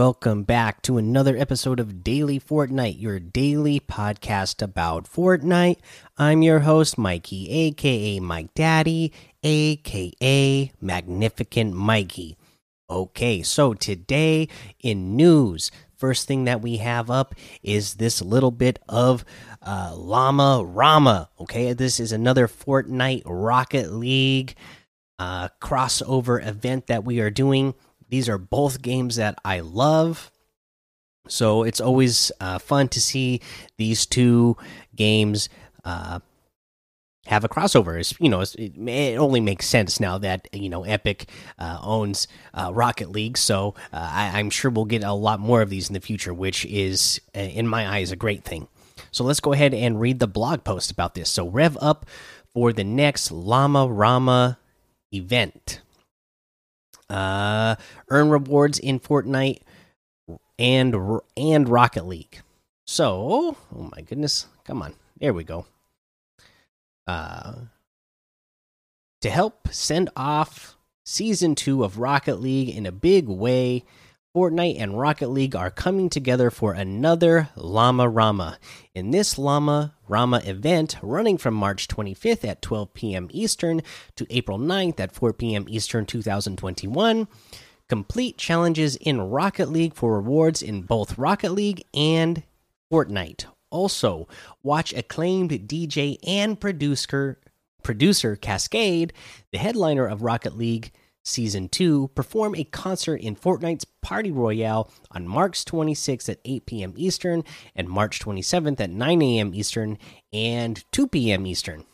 Welcome back to another episode of Daily Fortnite, your daily podcast about Fortnite. I'm your host, Mikey, aka Mike Daddy, aka Magnificent Mikey. Okay, so today in news, first thing that we have up is this little bit of uh, Llama Rama. Okay, this is another Fortnite Rocket League uh, crossover event that we are doing these are both games that I love. So it's always uh, fun to see these two games uh, have a crossover. It's, you know, it, it, only makes sense now that you know Epic uh, owns uh, Rocket League. So uh, I, am sure we'll get a lot more of these in the future, which is, uh, in my eyes, a great thing. So let's go ahead and read the blog post about this. So rev up for the next Llama Rama event. Uh, earn rewards in Fortnite and and Rocket League. So, oh my goodness, come on, there we go. Uh, to help send off season two of Rocket League in a big way, Fortnite and Rocket League are coming together for another Llama Rama. In this Llama Rama event, running from March 25th at 12 p.m. Eastern to April 9th at 4 p.m. Eastern 2021, complete challenges in Rocket League for rewards in both Rocket League and Fortnite. Also, watch acclaimed DJ and producer producer Kaskade, the headliner of Rocket League Season 2 perform a concert in Fortnite's Party Royale on March 26th at 8 p.m. Eastern and March 27th at 9 a.m. Eastern and 2 p.m. Eastern.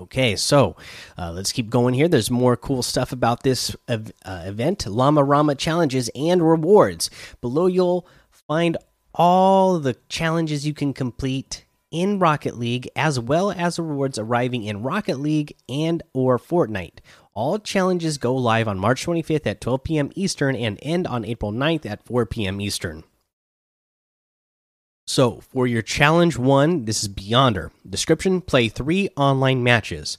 Okay, so uh, let's keep going here. There's more cool stuff about this uh, event Llama Rama challenges and rewards. Below, you'll find all the challenges you can complete in Rocket League as well as rewards arriving in Rocket League and or Fortnite. All challenges go live on March 25th at 12 p.m. Eastern and end on April 9th at 4 p.m. Eastern. So, for your challenge one, this is Beyonder. Description play three online matches.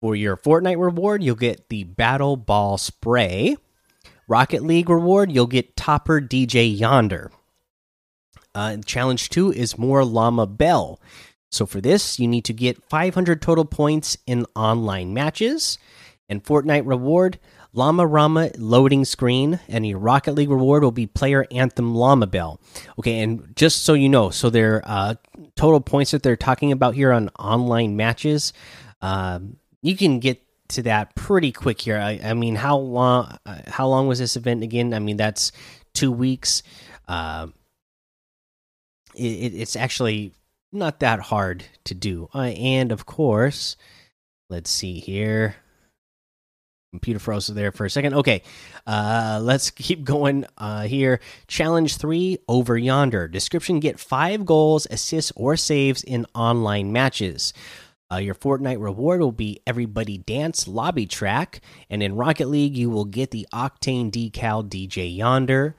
For your Fortnite reward, you'll get the Battle Ball Spray. Rocket League reward, you'll get Topper DJ Yonder. Uh, challenge two is more Llama Bell. So, for this, you need to get 500 total points in online matches and Fortnite reward Llama Rama loading screen, and your Rocket League reward will be Player Anthem Llama Bell. Okay, and just so you know, so their uh, total points that they're talking about here on online matches, um, you can get to that pretty quick here. I, I mean, how long? Uh, how long was this event again? I mean, that's two weeks. Uh, it, it's actually not that hard to do, uh, and of course, let's see here computer froze there for a second. Okay, uh, let's keep going uh, here. Challenge three over yonder. Description: Get five goals, assists, or saves in online matches. Uh, your Fortnite reward will be Everybody Dance lobby track, and in Rocket League you will get the Octane decal DJ Yonder.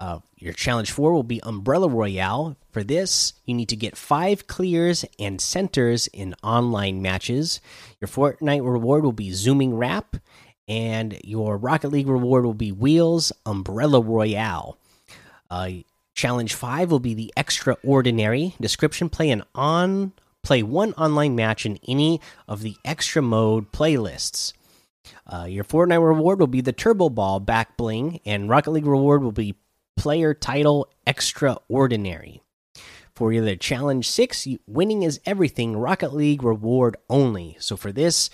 Uh, your challenge four will be Umbrella Royale. For this, you need to get five clears and centers in online matches. Your Fortnite reward will be Zooming Wrap, and your Rocket League reward will be Wheels Umbrella Royale. Uh, challenge five will be the Extraordinary description. Play an on play one online match in any of the extra mode playlists. Uh, your Fortnite reward will be the Turbo Ball back bling, and Rocket League reward will be player title Extraordinary. For the challenge six, winning is everything. Rocket League reward only. So for this,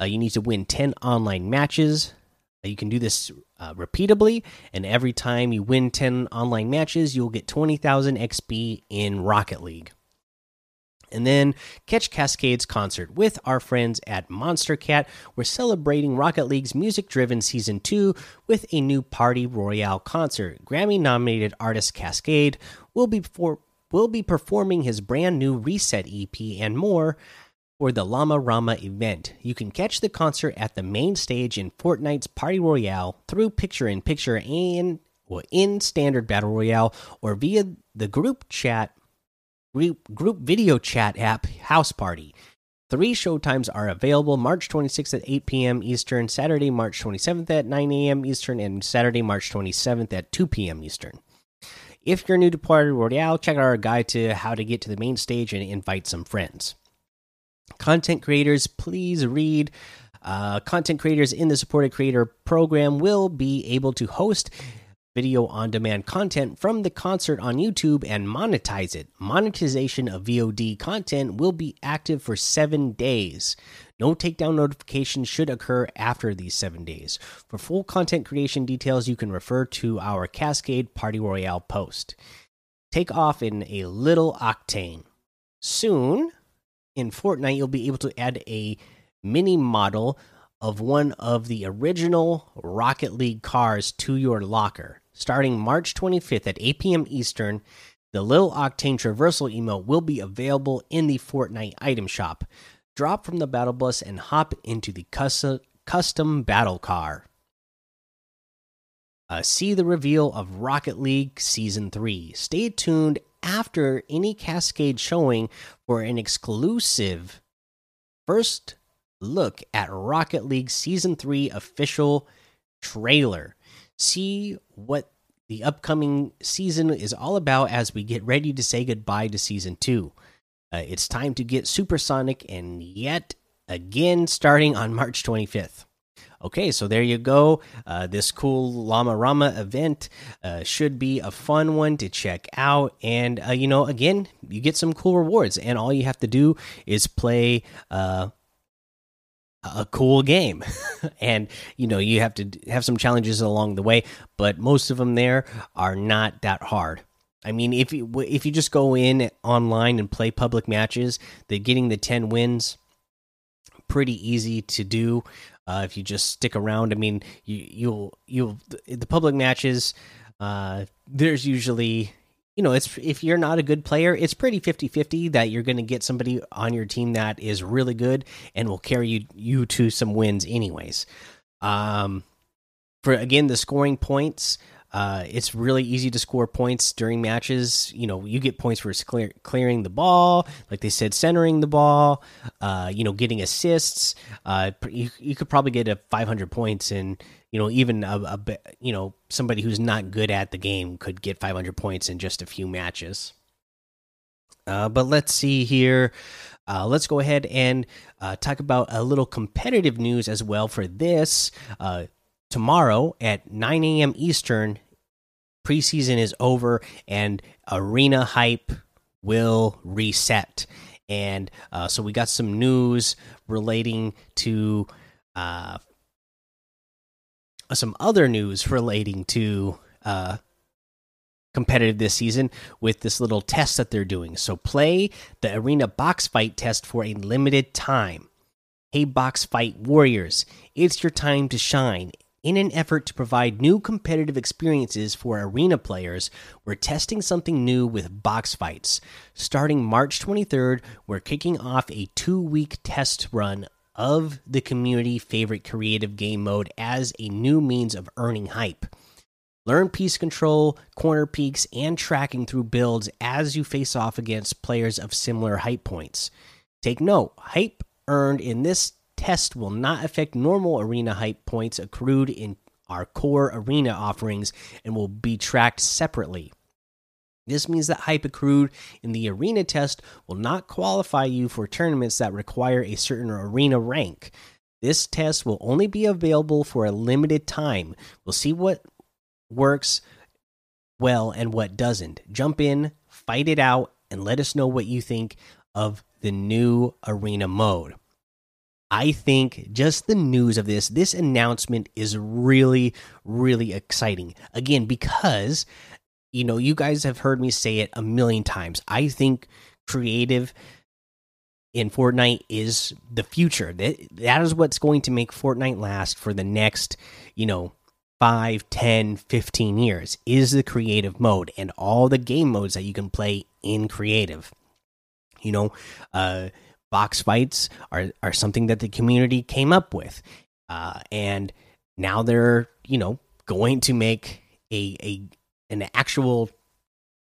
uh, you need to win 10 online matches. Uh, you can do this uh, repeatably, and every time you win 10 online matches, you'll get 20,000 XP in Rocket League. And then catch Kaskade's concert with our friends at Monstercat. We're celebrating Rocket League's music driven season 2 with a new Party Royale concert. Grammy nominated artist Cascade will be, for, will be performing his brand new Reset EP and more for the Llama Rama event. You can catch the concert at the main stage in Fortnite's Party Royale through picture in picture and well, in standard battle royale or via the group chat group, group video chat app Houseparty. Three showtimes are available March 26th at 8 p.m. Eastern, Saturday, March 27th at 9 a.m. Eastern, and Saturday, March 27th at 2 p.m. Eastern. If you're new to Party Royale, check out our guide to how to get to the main stage and invite some friends. Content creators, please read. Uh, content creators in the supported creator program will be able to host video on demand content from the concert on YouTube and monetize it. Monetization of VOD content will be active for seven days. No takedown notifications should occur after these seven days. For full content creation details, you can refer to our Kaskade Party Royale post. Take off in a little octane. Soon, in Fortnite, you'll be able to add a mini model of one of the original Rocket League cars to your locker. Starting March 25th at 8 p.m. Eastern, the Lil Octane Traversal emote will be available in the Fortnite item shop. Drop from the battle bus and hop into the custom, custom battle car. Uh, see the reveal of Rocket League Season 3. Stay tuned after any Kaskade showing for an exclusive first look at Rocket League Season 3 official trailer see what the upcoming season is all about as we get ready to say goodbye to season two. Uh, it's time to get supersonic and yet again starting on March 25th. Okay, so there you go. Uh, this cool Llama Rama event uh, should be a fun one to check out. And, uh, you know, again, you get some cool rewards. And all you have to do is play uh, a cool game and you know you have to have some challenges along the way but most of them there are not that hard i mean if you if you just go in online and play public matches the getting the 10 wins pretty easy to do uh, if you just stick around i mean you you'll you'll the public matches uh, there's usually you know, it's if you're not a good player, it's pretty 50-50 that you're going to get somebody on your team that is really good and will carry you you to some wins anyways. Um for again the scoring points, uh, it's really easy to score points during matches. You know, you get points for clear, clearing the ball, like they said, centering the ball. Uh, you know, getting assists. Uh, you, you could probably get a 500 points in you know even a, a you know somebody who's not good at the game could get 500 points in just a few matches uh, but let's see here uh, let's go ahead and uh, talk about a little competitive news as well for this uh, tomorrow at 9 a.m eastern preseason is over and arena hype will reset and uh, so we got some news relating to uh, some other news relating to uh, competitive this season with this little test that they're doing. So play the arena box fight test for a limited time. Hey, box fight warriors, it's your time to shine. In an effort to provide new competitive experiences for arena players, we're testing something new with box fights. Starting March 23rd, we're kicking off a two week test run of the community favorite creative game mode as a new means of earning hype. Learn piece control, corner peeks, and tracking through builds as you face off against players of similar hype points. Take note hype earned in this test will not affect normal arena hype points accrued in our core arena offerings and will be tracked separately. This means that hype accrued in the arena test will not qualify you for tournaments that require a certain arena rank. This test will only be available for a limited time. We'll see what works well and what doesn't. Jump in, fight it out, and let us know what you think of the new arena mode. I think just the news of this, this announcement is really, really exciting. Again, because you know, you guys have heard me say it a million times. I think creative in Fortnite is the future. That that is what's going to make Fortnite last for the next, you know, 5, 10, 15 years is the creative mode and all the game modes that you can play in creative. You know, uh box fights are are something that the community came up with. Uh and now they're, you know, going to make a a an actual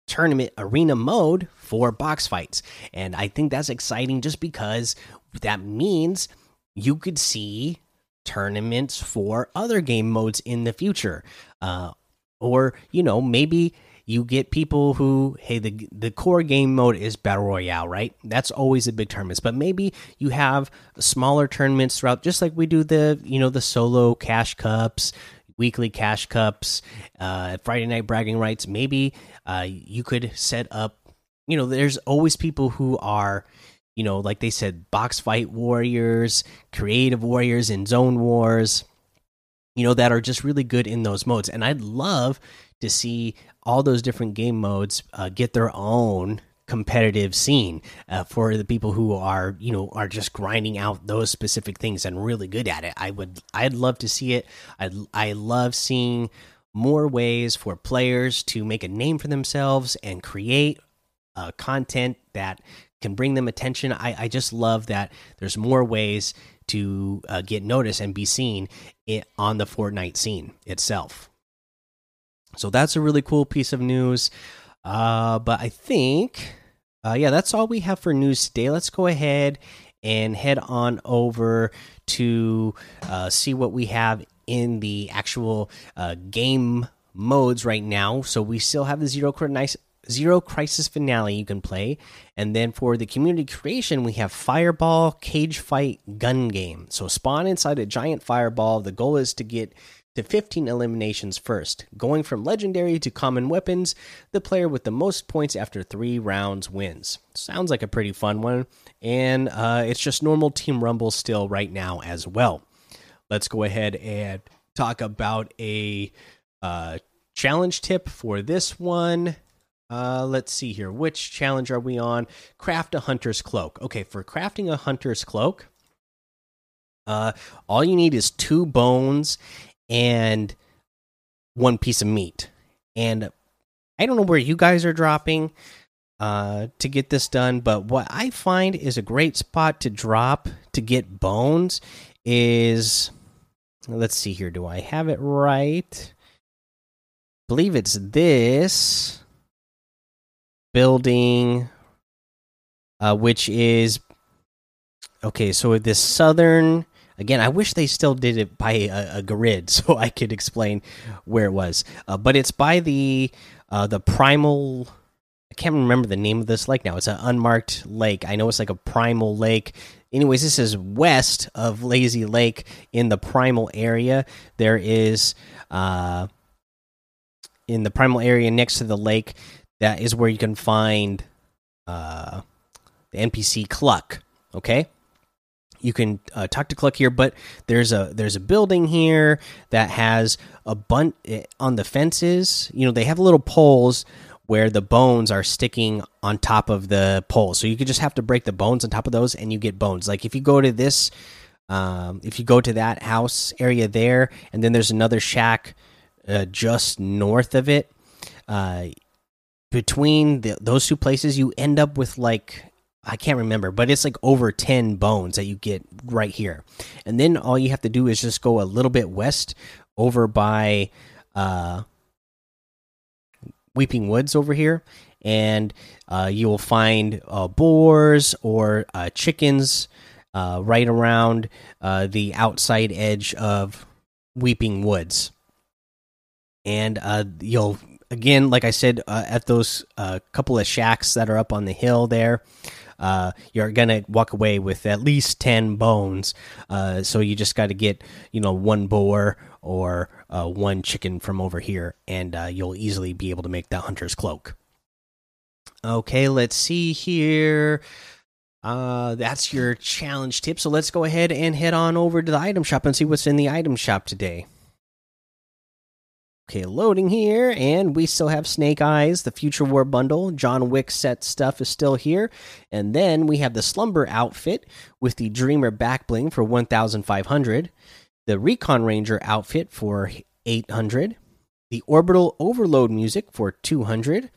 tournament arena mode for box fights. And I think that's exciting just because that means you could see tournaments for other game modes in the future. Uh, or, you know, maybe you get people who hey the the core game mode is battle royale right? That's always the big tournaments but maybe you have smaller tournaments throughout just like we do the you know the solo cash cups weekly cash cups uh friday night bragging rights. Maybe uh you could set up you know there's always people who are you know like they said box fight warriors creative warriors in zone wars you know that are just really good in those modes. And i'd love to see all those different game modes uh, get their own competitive scene uh, for the people who are you know are just grinding out those specific things and really good at it. I would i'd love to see it. I i love seeing more ways for players to make a name for themselves and create uh, content that can bring them attention. I i just love that there's more ways to uh, get noticed and be seen it, on the fortnite scene itself so that's a really cool piece of news. Uh, but I think, uh, yeah, that's all we have for news today. Let's go ahead and head on over to uh, see what we have in the actual uh, game modes right now. So we still have the zero nice zero crisis finale you can play, and then for the community creation we have fireball cage fight gun game. So spawn inside a giant fireball. The goal is to get to 15 eliminations first. Going from legendary to common weapons, the player with the most points after three rounds wins. Sounds like a pretty fun one, and uh, it's just normal Team Rumble still right now as well. Let's go ahead and talk about a uh, challenge tip for this one. Uh, let's see here. Which challenge are we on? Craft a hunter's cloak. Okay, for crafting a hunter's cloak, uh, all you need is two bones and one piece of meat. And I don't know where you guys are dropping uh, to get this done, but what I find is a great spot to drop to get bones is let's see here. Do I have it right? I believe it's this building, uh, which is okay. So this southern Again, I wish they still did it by a, a grid so I could explain where it was. Uh, but it's by the uh, the primal. I can't remember the name of this lake now. It's an unmarked lake. I know it's like a primal lake. Anyways, this is west of Lazy Lake in the primal area. There is uh, in the primal area next to the lake. That is where you can find uh, the NPC Cluck. Okay you can uh, talk to Cluck here, but there's a there's a building here that has a bunch eh, on the fences. You know, they have little poles where the bones are sticking on top of the pole. So you could just have to break the bones on top of those, and you get bones. Like if you go to this, um, if you go to that house area there, and then there's another shack uh, just north of it. Uh, between the, those two places, you end up with like I can't remember, but it's like over 10 bones that you get right here. And then all you have to do is just go a little bit west over by uh, Weeping Woods over here, and uh, you will find uh, boars or uh, chickens uh, right around uh, the outside edge of Weeping Woods. And you'll, again, like I said, at those couple of shacks that are up on the hill there uh, you're gonna walk away with at least ten bones. Uh, so you just got to get you know one boar or uh, one chicken from over here, and uh, you'll easily be able to make that hunter's cloak. Okay, let's see here. Uh, that's your challenge tip. So let's go ahead and head on over to the item shop and see what's in the item shop today. Okay, loading here, and we still have Snake Eyes, the Future War bundle. John Wick set stuff is still here. And then we have the Slumber outfit with the Dreamer back bling for 1,500, the Recon Ranger outfit for 800, the Orbital Overload music for 200,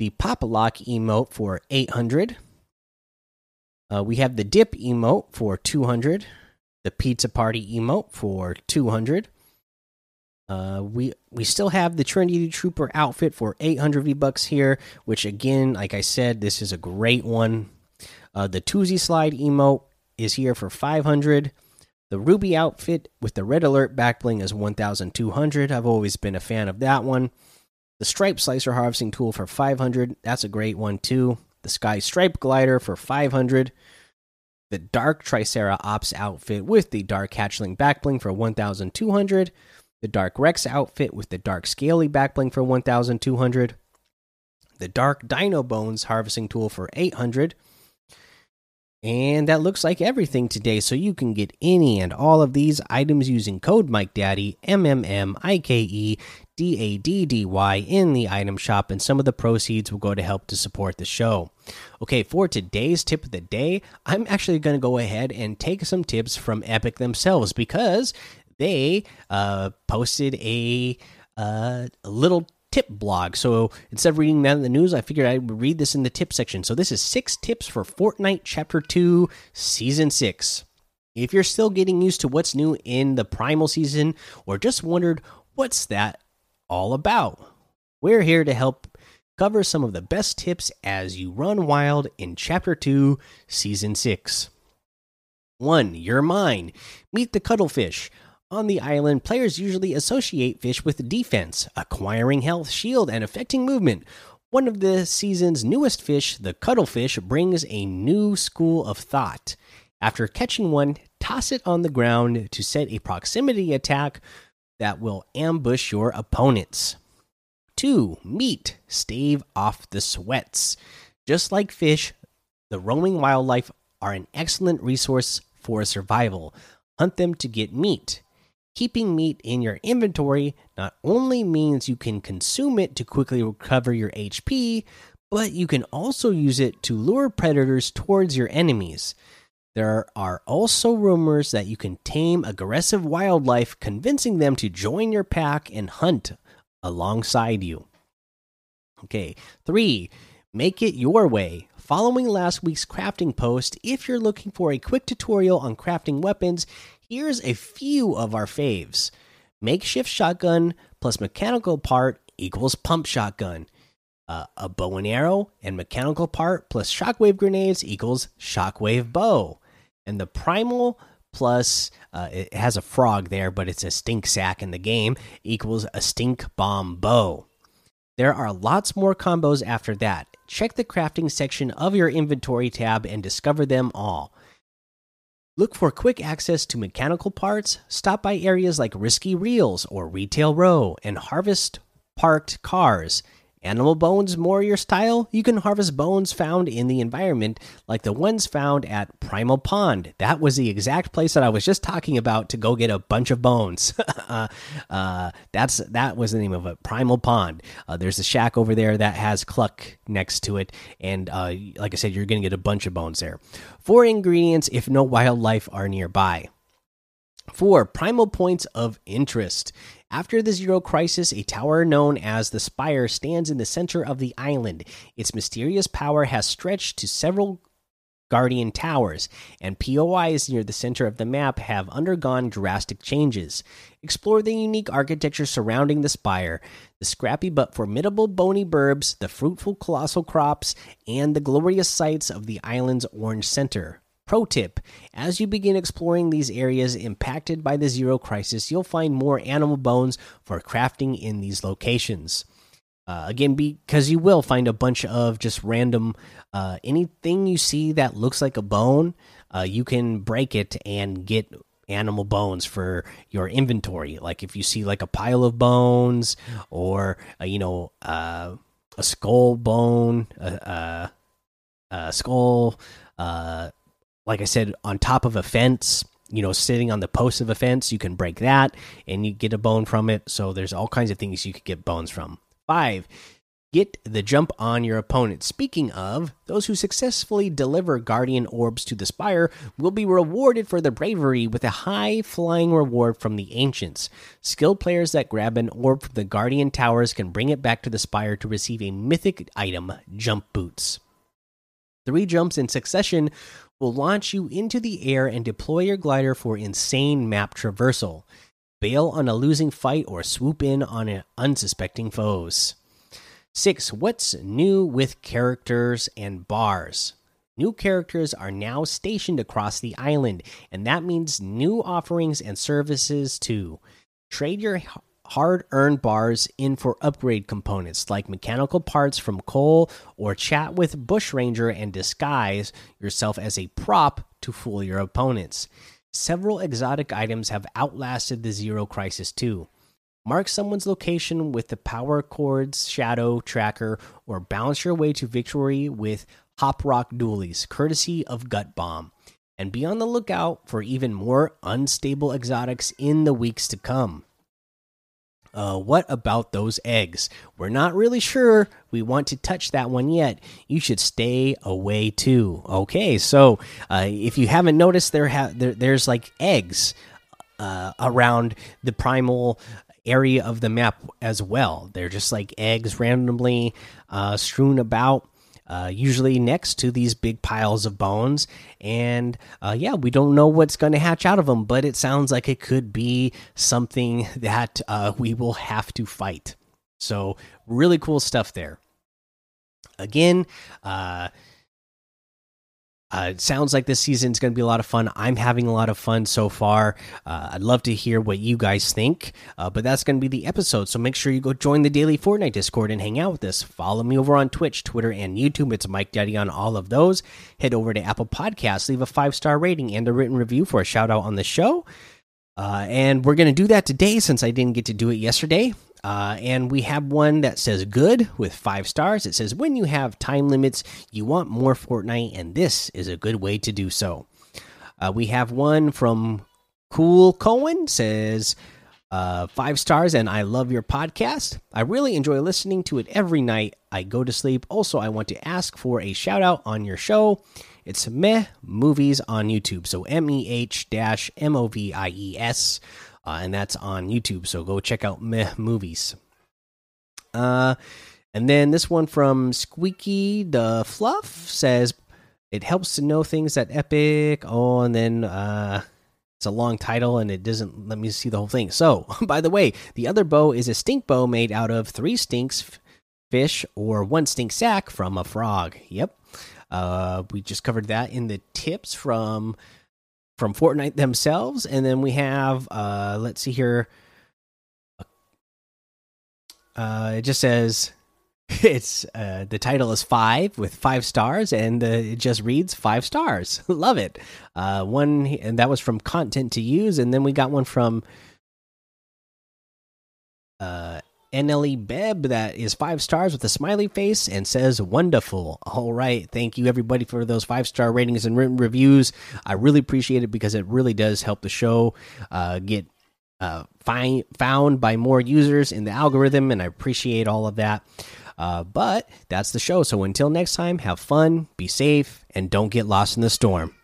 the Pop Lock emote for 800. Uh, we have the Dip emote for 200, the Pizza Party emote for 200 Uh, we we still have the Trinity Trooper outfit for 800 V bucks here, which again, like I said, this is a great one. Uh, the Toosie Slide emote is here for 500. The Ruby outfit with the red alert backbling is 1,200. I've always been a fan of that one. The Stripe Slicer harvesting tool for 500. That's a great one too. The Sky Stripe glider for 500. The Dark Tricera Ops outfit with the Dark Hatchling backbling for 1,200 the Dark Rex outfit with the Dark Scaly backbling for 1200, the Dark Dino Bones harvesting tool for 800. And that looks like everything today. So you can get any and all of these items using code Mike Daddy M M M I K E D A D D Y in the item shop, and some of the proceeds will go to help to support the show. Okay, for today's tip of the day, I'm actually going to go ahead and take some tips from Epic themselves because they uh, posted a, uh, a little tip blog. So instead of reading that in the news, I figured I would read this in the tip section. So this is six tips for Fortnite Chapter 2, Season 6. If you're still getting used to what's new in the Primal season or just wondered what's that all about, we're here to help cover some of the best tips as you run wild in Chapter 2, Season 6. 1. You're mine. Meet the Cuttlefish. On the island, players usually associate fish with defense, acquiring health, shield, and affecting movement. One of the season's newest fish, the cuttlefish, brings a new school of thought. After catching one, toss it on the ground to set a proximity attack that will ambush your opponents. 2. Meat. Stave off the sweats. Just like fish, the roaming wildlife are an excellent resource for survival. Hunt them to get meat. Keeping meat in your inventory not only means you can consume it to quickly recover your HP, but you can also use it to lure predators towards your enemies. There are also rumors that you can tame aggressive wildlife, convincing them to join your pack and hunt alongside you. Okay, three, make it your way. Following last week's crafting post, if you're looking for a quick tutorial on crafting weapons, Here's a few of our faves makeshift shotgun plus mechanical part equals pump shotgun. Uh, a bow and arrow and mechanical part plus shockwave grenades equals shockwave bow. And the primal plus uh, it has a frog there, but it's a stink sack in the game equals a stink bomb bow. There are lots more combos after that. Check the crafting section of your inventory tab and discover them all. Look for quick access to mechanical parts, stop by areas like Risky Reels or Retail Row, and harvest parked cars. Animal bones more your style? You can harvest bones found in the environment, like the ones found at Primal Pond. That was the exact place that I was just talking about to go get a bunch of bones. uh, uh, that's that was the name of it, Primal Pond. Uh, there's a shack over there that has Cluck next to it, and uh, like I said, you're gonna get a bunch of bones there. Four ingredients if no wildlife are nearby. Four primal points of interest. After the Zero Crisis, a tower known as the Spire stands in the center of the island. Its mysterious power has stretched to several Guardian Towers, and POIs near the center of the map have undergone drastic changes. Explore the unique architecture surrounding the spire, the scrappy but formidable Boney Burbs, the fruitful colossal crops, and the glorious sights of the island's orange center. Pro tip As you begin exploring these areas impacted by the Zero Crisis, you'll find more animal bones for crafting in these locations. Uh, again, because you will find a bunch of just random uh, anything you see that looks like a bone, uh, you can break it and get animal bones for your inventory. Like if you see like a pile of bones or uh, you know uh, a skull bone, a, a skull uh, like I said, on top of a fence, you know, sitting on the post of a fence, you can break that and you get a bone from it. So there's all kinds of things you could get bones from. Five, get the jump on your opponent. Speaking of, those who successfully deliver Guardian Orbs to the Spire will be rewarded for their bravery with a high flying reward from the Ancients. Skilled players that grab an orb from the Guardian Towers can bring it back to the Spire to receive a mythic item, Jump Boots. Three jumps in succession will launch you into the air and deploy your glider for insane map traversal. bail on a losing fight, or swoop in on unsuspecting foes. 6. What's new with characters and bars? New characters are now stationed across the island, and that means new offerings and services too. Trade your hard earned bars in for upgrade components like mechanical parts from Cole, or chat with Bushranger and disguise yourself as a prop to fool your opponents. Several exotic items have outlasted the Zero Crisis too. Mark someone's location with the Power Chords Shadow Tracker, or bounce your way to victory with Hop Rock Dualies, courtesy of Gut Bomb. And be on the lookout for even more unstable exotics in the weeks to come. Uh, what about those eggs? We're not really sure we want to touch that one yet. You should stay away too. Okay, so uh, if you haven't noticed, there, there there's like eggs uh, around the primal area of the map as well. They're just like eggs randomly uh, strewn about uh, usually next to these big piles of bones. And uh, yeah, we don't know what's going to hatch out of them, but it sounds like it could be something that uh, we will have to fight. So, really cool stuff there. Again, uh, it sounds like this season is going to be a lot of fun. I'm having a lot of fun so far. Uh, I'd love to hear what you guys think, uh, but that's going to be the episode. So make sure you go join the daily Fortnite Discord and hang out with us. Follow me over on Twitch, Twitter, and YouTube. It's Mike Daddy on all of those. Head over to Apple Podcasts, leave a five star rating and a written review for a shout out on the show. Uh, and we're going to do that today since I didn't get to do it yesterday. Uh, and we have one that says good with five stars. It says when you have time limits, you want more Fortnite, and this is a good way to do so. Uh, we have one from Cool Cohen says uh, five stars, and I love your podcast. I really enjoy listening to it every night I go to sleep. Also, I want to ask for a shout out on your show. It's Meh Movies on YouTube. So M E H dash M O V I E S uh, and that's on YouTube. So go check out Meh Movies. Uh, and then this one from Squeaky the Fluff says it helps to know things that Epic. Oh, and then uh, it's a long title and it doesn't let me see the whole thing. So, by the way, the other bow is a stink bow made out of three stinks fish or one stink sack from a frog. Yep. Uh, we just covered that in the tips from from Fortnite themselves, and then we have uh, let's see here. Uh, it just says it's uh, the title is five with five stars, and uh, it just reads five stars. Love it. Uh, one and that was from content to use, and then we got one from uh, NLE Beb that is five stars with a smiley face and says wonderful. All right. Thank you, everybody, for those five star ratings and written reviews. I really appreciate it because it really does help the show uh, get uh, find, found by more users in the algorithm, and I appreciate all of that. Uh, but that's the show. So until next time, have fun, be safe, and don't get lost in the storm.